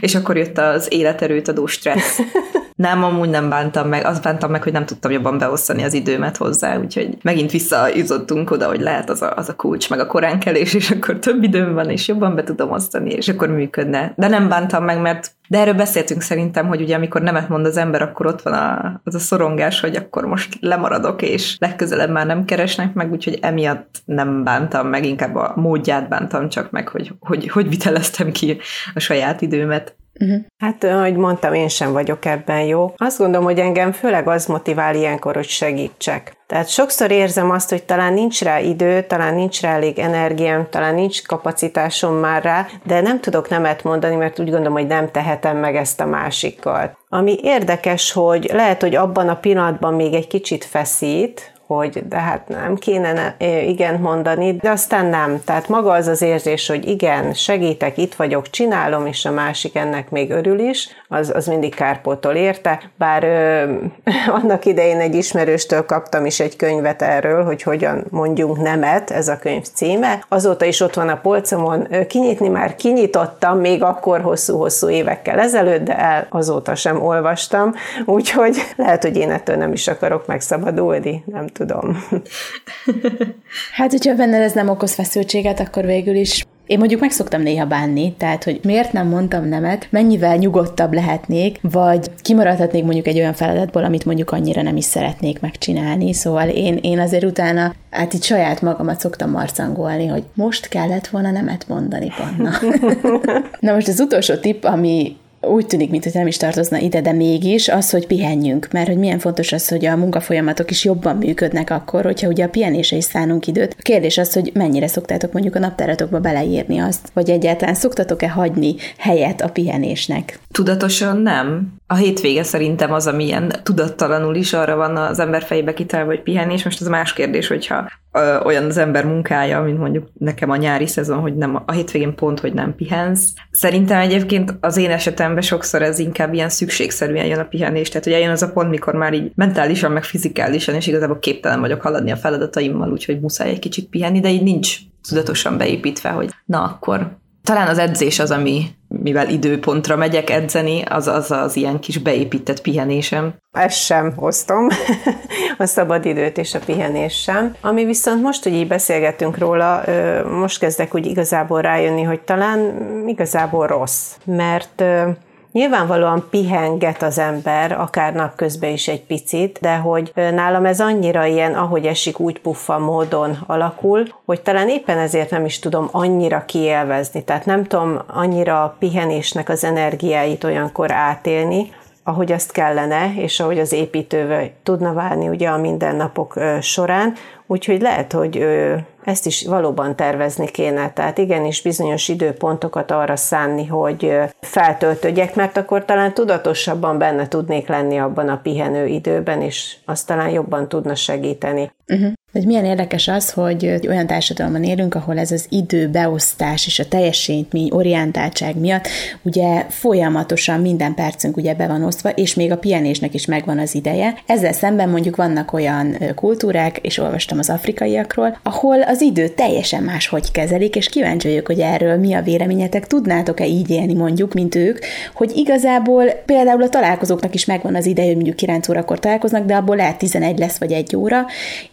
És akkor jött az életerőt adó stressz. Nem, amúgy nem bántam meg. Azt bántam meg, hogy nem tudtam jobban beosztani az időmet hozzá, úgyhogy megint visszajutottunk oda, hogy lehet az a, az a kulcs, meg a koránkelés, és akkor több időm van, és jobban be tudom osztani, és akkor működne. De nem bántam meg, mert de erről beszéltünk szerintem, hogy ugye amikor nemet mond az ember, akkor ott van a, az a szorongás, hogy akkor most lemaradok, és legközelebb már nem keresnek meg, úgyhogy emiatt nem bántam meg, inkább a módját bántam csak meg, hogy hogy, hogy viteleztem ki a saját időmet. Uh-huh. Hát, ahogy mondtam, én sem vagyok ebben jó. Azt gondolom, hogy engem főleg az motivál ilyenkor, hogy segítsek. Tehát sokszor érzem azt, hogy talán nincs rá idő, talán nincs rá elég energiám, talán nincs kapacitásom már rá, de nem tudok nemet mondani, mert úgy gondolom, hogy nem tehetem meg ezt a másikkal. Ami érdekes, hogy lehet, hogy abban a pillanatban még egy kicsit feszít, hogy de hát nem kéne igen mondani, de aztán nem. Tehát maga az az érzés, hogy igen, segítek, itt vagyok, csinálom, és a másik ennek még örül is, az, az mindig kárpótol érte. Bár ö, annak idején egy ismerőstől kaptam is egy könyvet erről, hogy hogyan mondjunk nemet, ez a könyv címe. Azóta is ott van a polcomon, kinyitni már kinyitottam, még akkor hosszú-hosszú évekkel ezelőtt, de el azóta sem olvastam, úgyhogy lehet, hogy én ettől nem is akarok megszabadulni, nem tudom tudom. hát, hogyha benned ez nem okoz feszültséget, akkor végül is én mondjuk meg szoktam néha bánni, tehát, hogy miért nem mondtam nemet, mennyivel nyugodtabb lehetnék, vagy kimaradhatnék mondjuk egy olyan feladatból, amit mondjuk annyira nem is szeretnék megcsinálni. Szóval én, én azért utána, hát itt saját magamat szoktam marcangolni, hogy most kellett volna nemet mondani, Panna. Na most az utolsó tipp, ami úgy tűnik, mintha nem is tartozna ide, de mégis az, hogy pihenjünk, mert hogy milyen fontos az, hogy a munkafolyamatok is jobban működnek akkor, hogyha ugye a pihenésre is szánunk időt. A kérdés az, hogy mennyire szoktátok mondjuk a naptáratokba beleírni azt, vagy egyáltalán szoktatok-e hagyni helyet a pihenésnek? Tudatosan nem. A hétvége szerintem az, ami ilyen tudattalanul is arra van az ember fejébe kitalálva, hogy pihenés. Most az más kérdés, hogyha ö, olyan az ember munkája, mint mondjuk nekem a nyári szezon, hogy nem a hétvégén pont, hogy nem pihensz. Szerintem egyébként az én esetemben sokszor ez inkább ilyen szükségszerűen jön a pihenés, tehát hogy eljön az a pont, mikor már így mentálisan, meg fizikálisan, és igazából képtelen vagyok haladni a feladataimmal, úgyhogy muszáj egy kicsit pihenni, de így nincs tudatosan beépítve, hogy na akkor talán az edzés az, ami, mivel időpontra megyek edzeni, az az, az ilyen kis beépített pihenésem. Ezt sem hoztam, a szabad időt és a pihenés sem. Ami viszont most, hogy így beszélgetünk róla, most kezdek úgy igazából rájönni, hogy talán igazából rossz, mert Nyilvánvalóan pihenget az ember, akár napközben is egy picit, de hogy nálam ez annyira ilyen, ahogy esik, úgy puffa módon alakul, hogy talán éppen ezért nem is tudom annyira kielvezni. Tehát nem tudom annyira a pihenésnek az energiáit olyankor átélni, ahogy azt kellene, és ahogy az építővel tudna válni ugye a mindennapok során, úgyhogy lehet, hogy ezt is valóban tervezni kéne. Tehát igenis bizonyos időpontokat arra szánni, hogy feltöltődjek, mert akkor talán tudatosabban benne tudnék lenni abban a pihenő időben, és azt talán jobban tudna segíteni. Uh-huh. Hogy milyen érdekes az, hogy olyan társadalomban élünk, ahol ez az időbeosztás és a teljesítmény orientáltság miatt ugye folyamatosan minden percünk ugye be van osztva, és még a pihenésnek is megvan az ideje. Ezzel szemben mondjuk vannak olyan kultúrák, és olvastam az afrikaiakról, ahol az idő teljesen máshogy kezelik, és kíváncsi vagyok, hogy erről mi a véleményetek, tudnátok-e így élni mondjuk, mint ők, hogy igazából például a találkozóknak is megvan az ideje, hogy mondjuk 9 órakor találkoznak, de abból lehet 11 lesz vagy egy óra,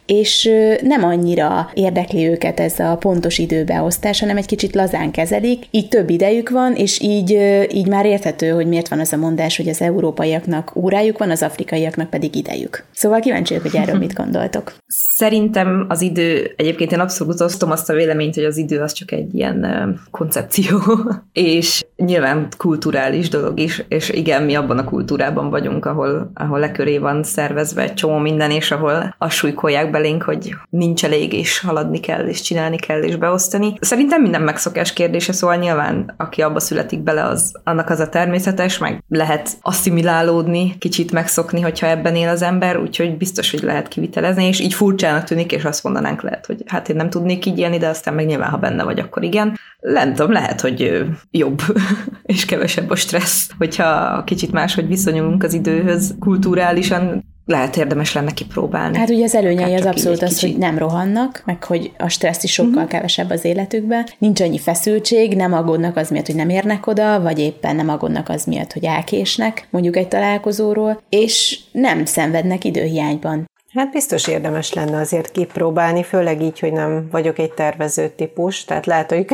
és nem annyira érdekli őket ez a pontos időbeosztás, hanem egy kicsit lazán kezelik, így több idejük van, és így, így már érthető, hogy miért van az a mondás, hogy az európaiaknak órájuk van, az afrikaiaknak pedig idejük. Szóval kíváncsi vagyok, hogy erről mit gondoltok. Szerintem az idő, egyébként én abszolút osztom azt a véleményt, hogy az idő az csak egy ilyen koncepció, és nyilván kulturális dolog is, és igen, mi abban a kultúrában vagyunk, ahol, ahol leköré van szervezve egy csomó minden, és ahol azt súlykolják belénk, hogy nincs elég, és haladni kell, és csinálni kell, és beosztani. Szerintem minden megszokás kérdése, szóval nyilván aki abba születik bele, az annak az a természetes, meg lehet asszimilálódni, kicsit megszokni, hogyha ebben él az ember, úgyhogy biztos, hogy lehet kivitelezni, és így furcsának tűnik, és azt mondanánk lehet, hogy hát én nem tudnék így élni, de aztán meg nyilván, ha benne vagy, akkor igen. Nem tudom, lehet, hogy jobb és kevesebb a stressz, hogyha kicsit máshogy viszonyulunk az időhöz kulturálisan, lehet érdemes lenne kipróbálni. Hát ugye az előnyei az abszolút az, kicsi. hogy nem rohannak, meg hogy a stressz is sokkal uh-huh. kevesebb az életükben, nincs annyi feszültség, nem aggódnak az miatt, hogy nem érnek oda, vagy éppen nem aggódnak az miatt, hogy elkésnek mondjuk egy találkozóról, és nem szenvednek időhiányban. Hát biztos érdemes lenne azért kipróbálni, főleg így, hogy nem vagyok egy tervező típus, tehát lehet, hogy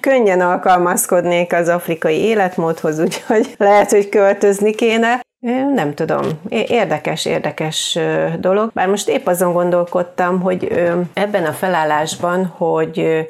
könnyen alkalmazkodnék az afrikai életmódhoz, úgyhogy lehet, hogy költözni kéne. Nem tudom, érdekes, érdekes dolog. Bár most épp azon gondolkodtam, hogy ebben a felállásban, hogy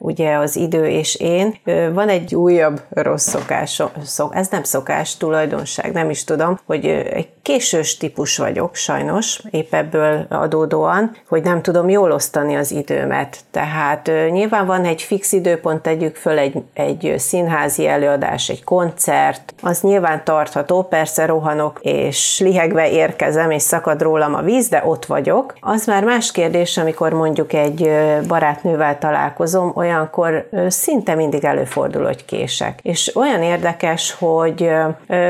ugye az idő és én. Van egy újabb rossz szokás, szok, ez nem szokás, tulajdonság, nem is tudom, hogy egy késős típus vagyok, sajnos, épp ebből adódóan, hogy nem tudom jól osztani az időmet. Tehát nyilván van egy fix időpont, tegyük föl egy, egy színházi előadás, egy koncert, az nyilván tartható, persze rohanok, és lihegve érkezem, és szakad rólam a víz, de ott vagyok. Az már más kérdés, amikor mondjuk egy barátnővel találkozom, olyankor szinte mindig előfordul, hogy kések. És olyan érdekes, hogy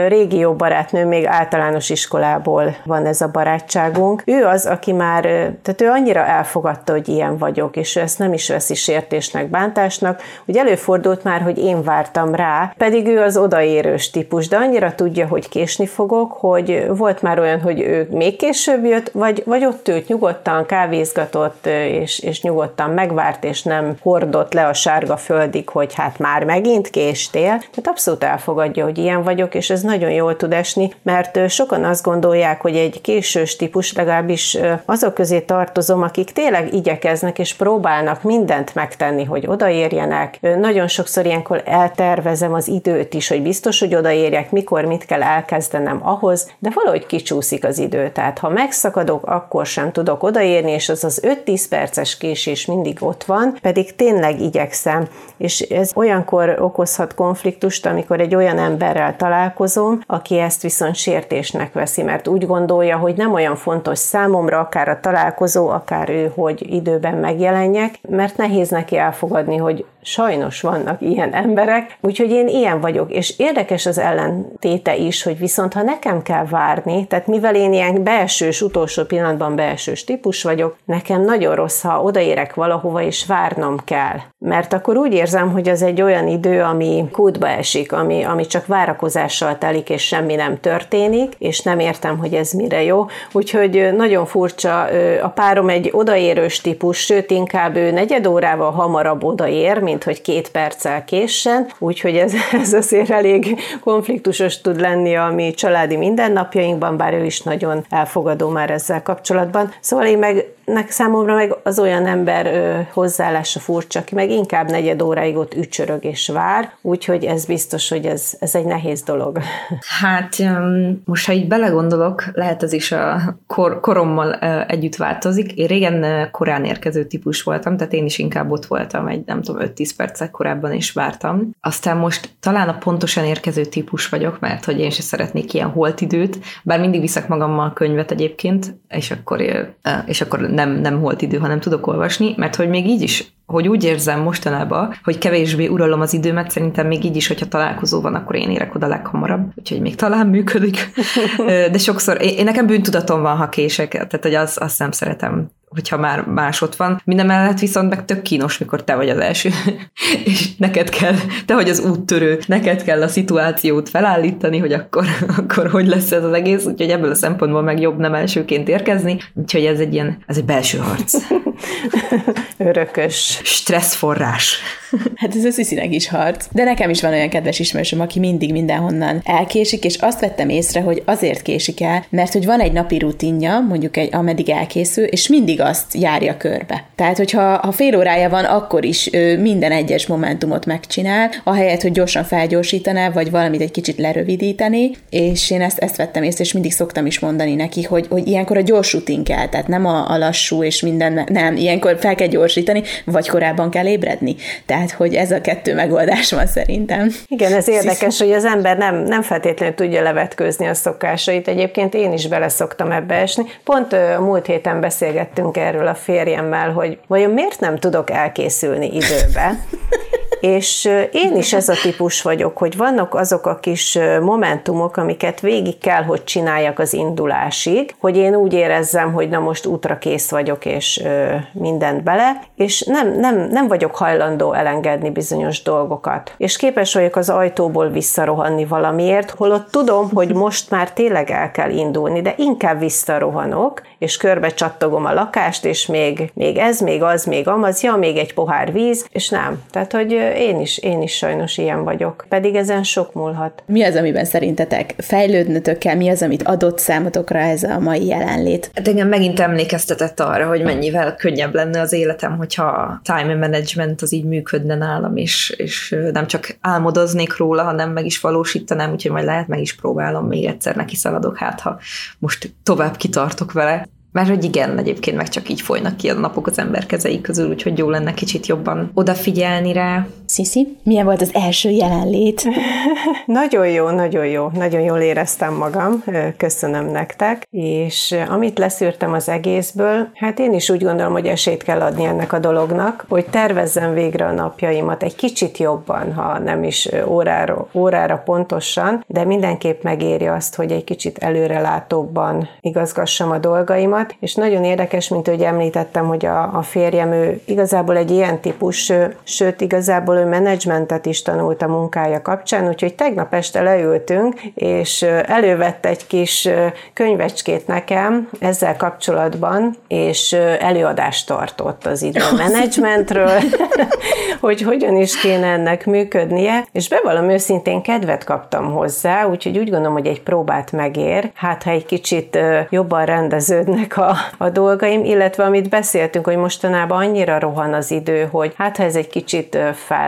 régi jó barátnő, még általános iskolából van ez a barátságunk. Ő az, aki már, tehát ő annyira elfogadta, hogy ilyen vagyok, és ő ezt nem is veszi sértésnek, bántásnak, hogy előfordult már, hogy én vártam rá, pedig ő az odaérős típus, de annyira tudja, hogy késni fogok, hogy volt már olyan, hogy ő még később jött, vagy, vagy ott ült nyugodtan, kávézgatott, és, és nyugodtan megvárt, és nem hordott le a sárga földig, hogy hát már megint késtél. Tehát abszolút elfogadja, hogy ilyen vagyok, és ez nagyon jól tud esni, mert sokan azt gondolják, hogy egy késős típus, legalábbis azok közé tartozom, akik tényleg igyekeznek és próbálnak mindent megtenni, hogy odaérjenek. Nagyon sokszor ilyenkor eltervezem az időt is, hogy biztos, hogy odaérjek, mikor mit kell elkezdenem ahhoz, de valahogy kicsúszik az idő. Tehát ha megszakadok, akkor sem tudok odaérni, és az az 5-10 perces késés mindig ott van, pedig tényleg igyekszem. És ez olyankor okozhat konfliktust, amikor egy olyan emberrel találkozom, aki ezt viszont sértésnek veszi, mert úgy gondolja, hogy nem olyan fontos számomra, akár a találkozó, akár ő, hogy időben megjelenjek, mert nehéz neki elfogadni, hogy sajnos vannak ilyen emberek, úgyhogy én ilyen vagyok, és érdekes az ellentéte is, hogy viszont ha nekem kell várni, tehát mivel én ilyen belsős, utolsó pillanatban belsős típus vagyok, nekem nagyon rossz, ha odaérek valahova, és várnom kell. Mert akkor úgy érzem, hogy az egy olyan idő, ami kútba esik, ami, ami csak várakozással telik, és semmi nem történik, és nem értem, hogy ez mire jó. Úgyhogy nagyon furcsa, a párom egy odaérős típus, sőt inkább ő negyed órával hamarabb odaér, mint hogy két perccel késsen, úgyhogy ez, ez azért elég konfliktusos tud lenni a mi családi mindennapjainkban, bár ő is nagyon elfogadó már ezzel kapcsolatban. Szóval én meg nek számomra meg az olyan ember ö, hozzáállása furcsa, aki meg inkább negyed óráig ott ücsörög és vár, úgyhogy ez biztos, hogy ez, ez egy nehéz dolog. Hát most, ha így belegondolok, lehet ez is a kor, korommal együtt változik. Én régen korán érkező típus voltam, tehát én is inkább ott voltam egy, nem tudom, 5-10 percek korábban is vártam. Aztán most talán a pontosan érkező típus vagyok, mert hogy én se szeretnék ilyen holtidőt, bár mindig viszek magammal a könyvet egyébként, és akkor, és akkor nem, nem holt idő, hanem tudok olvasni, mert hogy még így is hogy úgy érzem mostanában, hogy kevésbé uralom az időmet, szerintem még így is, hogyha találkozó van, akkor én érek oda leghamarabb, úgyhogy még talán működik. De sokszor, én, én nekem bűntudatom van, ha kések, tehát hogy az, azt nem szeretem hogyha már más ott van. Minden mellett viszont meg tök kínos, mikor te vagy az első, és neked kell, te vagy az úttörő, neked kell a szituációt felállítani, hogy akkor, akkor hogy lesz ez az egész, úgyhogy ebből a szempontból meg jobb nem elsőként érkezni, úgyhogy ez egy ilyen, ez egy belső harc. Örökös. Stresszforrás. Hát ez az Sziszinek is harc. De nekem is van olyan kedves ismerősöm, aki mindig mindenhonnan elkésik, és azt vettem észre, hogy azért késik el, mert hogy van egy napi rutinja, mondjuk egy, ameddig elkészül, és mindig azt járja körbe. Tehát, hogyha ha fél órája van, akkor is ő minden egyes momentumot megcsinál, ahelyett, hogy gyorsan felgyorsítaná, vagy valamit egy kicsit lerövidíteni, és én ezt, ezt vettem észre, és mindig szoktam is mondani neki, hogy, hogy ilyenkor a gyors rutin kell, tehát nem a, a lassú és minden, nem, ilyenkor fel kell gyorsítani, vagy korábban kell ébredni. Tehát tehát, hogy ez a kettő megoldás van szerintem. Igen, ez érdekes, hogy az ember nem, nem feltétlenül tudja levetkőzni a szokásait. Egyébként én is bele szoktam ebbe esni. Pont a múlt héten beszélgettünk erről a férjemmel, hogy vajon miért nem tudok elkészülni időbe. És én is ez a típus vagyok, hogy vannak azok a kis momentumok, amiket végig kell, hogy csináljak az indulásig, hogy én úgy érezzem, hogy na most útra kész vagyok, és mindent bele, és nem, nem, nem vagyok hajlandó elengedni bizonyos dolgokat. És képes vagyok az ajtóból visszarohanni valamiért, holott tudom, hogy most már tényleg el kell indulni, de inkább visszarohanok, és körbe csattogom a lakást, és még, még ez, még az, még amaz, ja, még egy pohár víz, és nem. Tehát, hogy én is, én is sajnos ilyen vagyok. Pedig ezen sok múlhat. Mi az, amiben szerintetek fejlődnötök kell? Mi az, amit adott számotokra ez a mai jelenlét? Hát engem megint emlékeztetett arra, hogy mennyivel könnyebb lenne az életem, hogyha a time management az így működne nálam, és, és nem csak álmodoznék róla, hanem meg is valósítanám, úgyhogy majd lehet meg is próbálom még egyszer neki szaladok, hát ha most tovább kitartok vele. Mert hogy igen, egyébként meg csak így folynak ki a napok az ember kezei közül, úgyhogy jó lenne kicsit jobban odafigyelni rá. Sziszi, milyen volt az első jelenlét? nagyon jó, nagyon jó, nagyon jól éreztem magam, köszönöm nektek, és amit leszűrtem az egészből, hát én is úgy gondolom, hogy esélyt kell adni ennek a dolognak, hogy tervezzem végre a napjaimat egy kicsit jobban, ha nem is órára, órára pontosan, de mindenképp megéri azt, hogy egy kicsit előrelátóbban igazgassam a dolgaimat, és nagyon érdekes, mint hogy említettem, hogy a, a férjem ő igazából egy ilyen típus, sőt, igazából ő menedzsmentet is tanult a munkája kapcsán, úgyhogy tegnap este leültünk, és elővette egy kis könyvecskét nekem ezzel kapcsolatban, és előadást tartott az időmenedzsmentről, hogy hogyan is kéne ennek működnie, és bevallom őszintén kedvet kaptam hozzá, úgyhogy úgy gondolom, hogy egy próbát megér, hát ha egy kicsit jobban rendeződnek a, a dolgaim, illetve amit beszéltünk, hogy mostanában annyira rohan az idő, hogy hát ha ez egy kicsit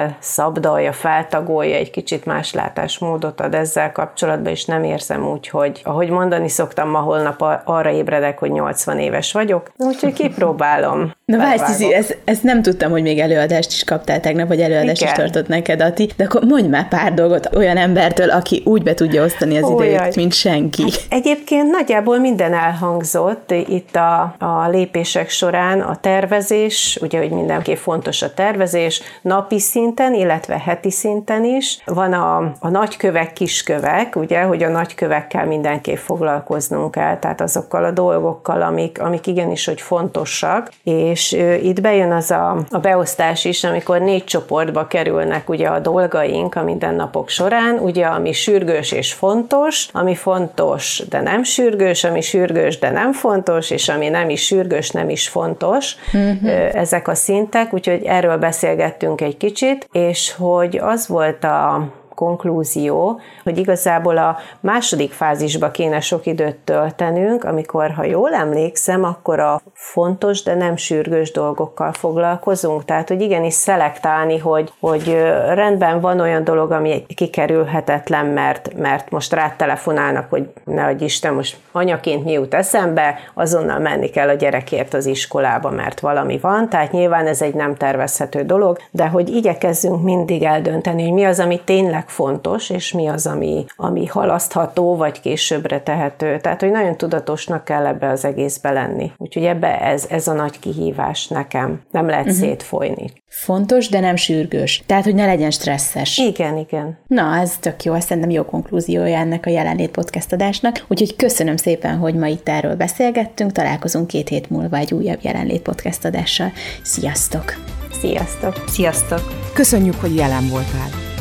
felszabdalja, feltagolja, egy kicsit más látásmódot ad ezzel kapcsolatban, és nem érzem úgy, hogy ahogy mondani szoktam, ma holnap arra ébredek, hogy 80 éves vagyok, úgyhogy kipróbálom. Na várj, Cizi, ezt, ezt nem tudtam, hogy még előadást is kaptál tegnap, vagy előadást Igen. is tartott neked, Ati, de akkor mondj már pár dolgot olyan embertől, aki úgy be tudja osztani az időt, mint senki. Hát egyébként nagyjából minden elhangzott, itt a, a lépések során a tervezés, ugye, hogy mindenképp fontos a tervezés, napi szinten, illetve heti szinten is. Van a, a nagykövek, kiskövek, ugye, hogy a nagykövekkel mindenképp foglalkoznunk kell, tehát azokkal a dolgokkal, amik, amik igenis, hogy fontosak, és itt bejön az a, a beosztás is, amikor négy csoportba kerülnek ugye a dolgaink a mindennapok során, ugye, ami sürgős és fontos, ami fontos, de nem sürgős, ami sürgős, de nem fontos, fontos, és ami nem is sürgős, nem is fontos, uh-huh. ezek a szintek, úgyhogy erről beszélgettünk egy kicsit, és hogy az volt a konklúzió, hogy igazából a második fázisba kéne sok időt töltenünk, amikor, ha jól emlékszem, akkor a fontos, de nem sürgős dolgokkal foglalkozunk. Tehát, hogy igenis szelektálni, hogy, hogy rendben van olyan dolog, ami kikerülhetetlen, mert, mert most rátelefonálnak, hogy ne adj Isten, most anyaként mi jut eszembe, azonnal menni kell a gyerekért az iskolába, mert valami van. Tehát nyilván ez egy nem tervezhető dolog, de hogy igyekezzünk mindig eldönteni, hogy mi az, ami tényleg fontos, és mi az, ami, ami halasztható, vagy későbbre tehető. Tehát, hogy nagyon tudatosnak kell ebbe az egészbe lenni. Úgyhogy ebbe ez, ez a nagy kihívás nekem. Nem lehet uh-huh. szétfolyni. Fontos, de nem sürgős. Tehát, hogy ne legyen stresszes. Igen, igen. Na, ez tök jó, ez szerintem jó konklúziója ennek a jelenlét podcast adásnak. Úgyhogy köszönöm szépen, hogy ma itt erről beszélgettünk. Találkozunk két hét múlva egy újabb jelenlét podcast adással. Sziasztok! Sziasztok! Sziasztok! Köszönjük, hogy jelen voltál!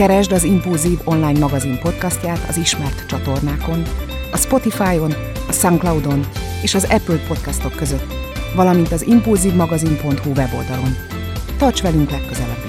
Keresd az Impulzív online magazin podcastját az ismert csatornákon, a Spotify-on, a Soundcloud-on és az Apple podcastok között, valamint az impulzívmagazin.hu weboldalon. Tarts velünk legközelebb!